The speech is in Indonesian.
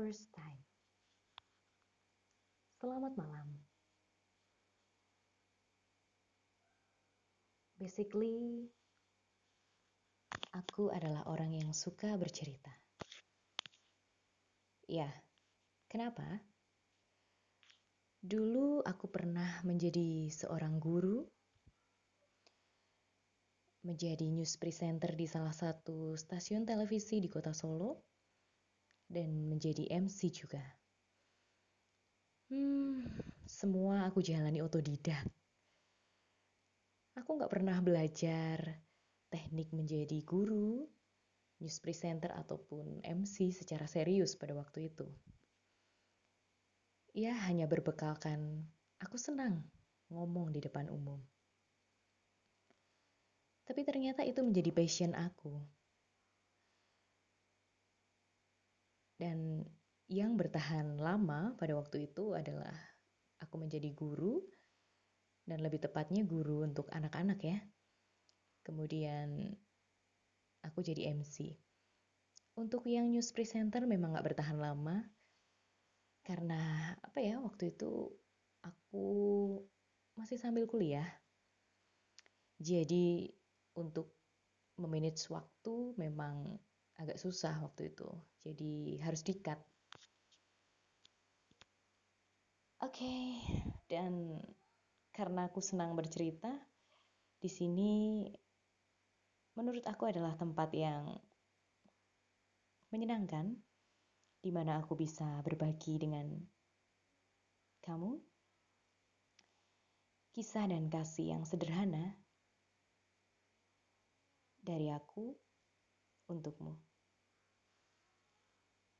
first time. Selamat malam. Basically, aku adalah orang yang suka bercerita. Ya, kenapa? Dulu aku pernah menjadi seorang guru, menjadi news presenter di salah satu stasiun televisi di kota Solo, dan menjadi MC juga. Hmm, semua aku jalani otodidak. Aku nggak pernah belajar teknik menjadi guru, news presenter ataupun MC secara serius pada waktu itu. Ya hanya berbekalkan aku senang ngomong di depan umum. Tapi ternyata itu menjadi passion aku. Dan yang bertahan lama pada waktu itu adalah aku menjadi guru dan lebih tepatnya guru untuk anak-anak ya. Kemudian aku jadi MC. Untuk yang news presenter memang gak bertahan lama karena apa ya waktu itu aku masih sambil kuliah. Jadi untuk memanage waktu memang agak susah waktu itu. Jadi harus dikat. Oke, okay. dan karena aku senang bercerita, di sini menurut aku adalah tempat yang menyenangkan, di mana aku bisa berbagi dengan kamu kisah dan kasih yang sederhana dari aku untukmu.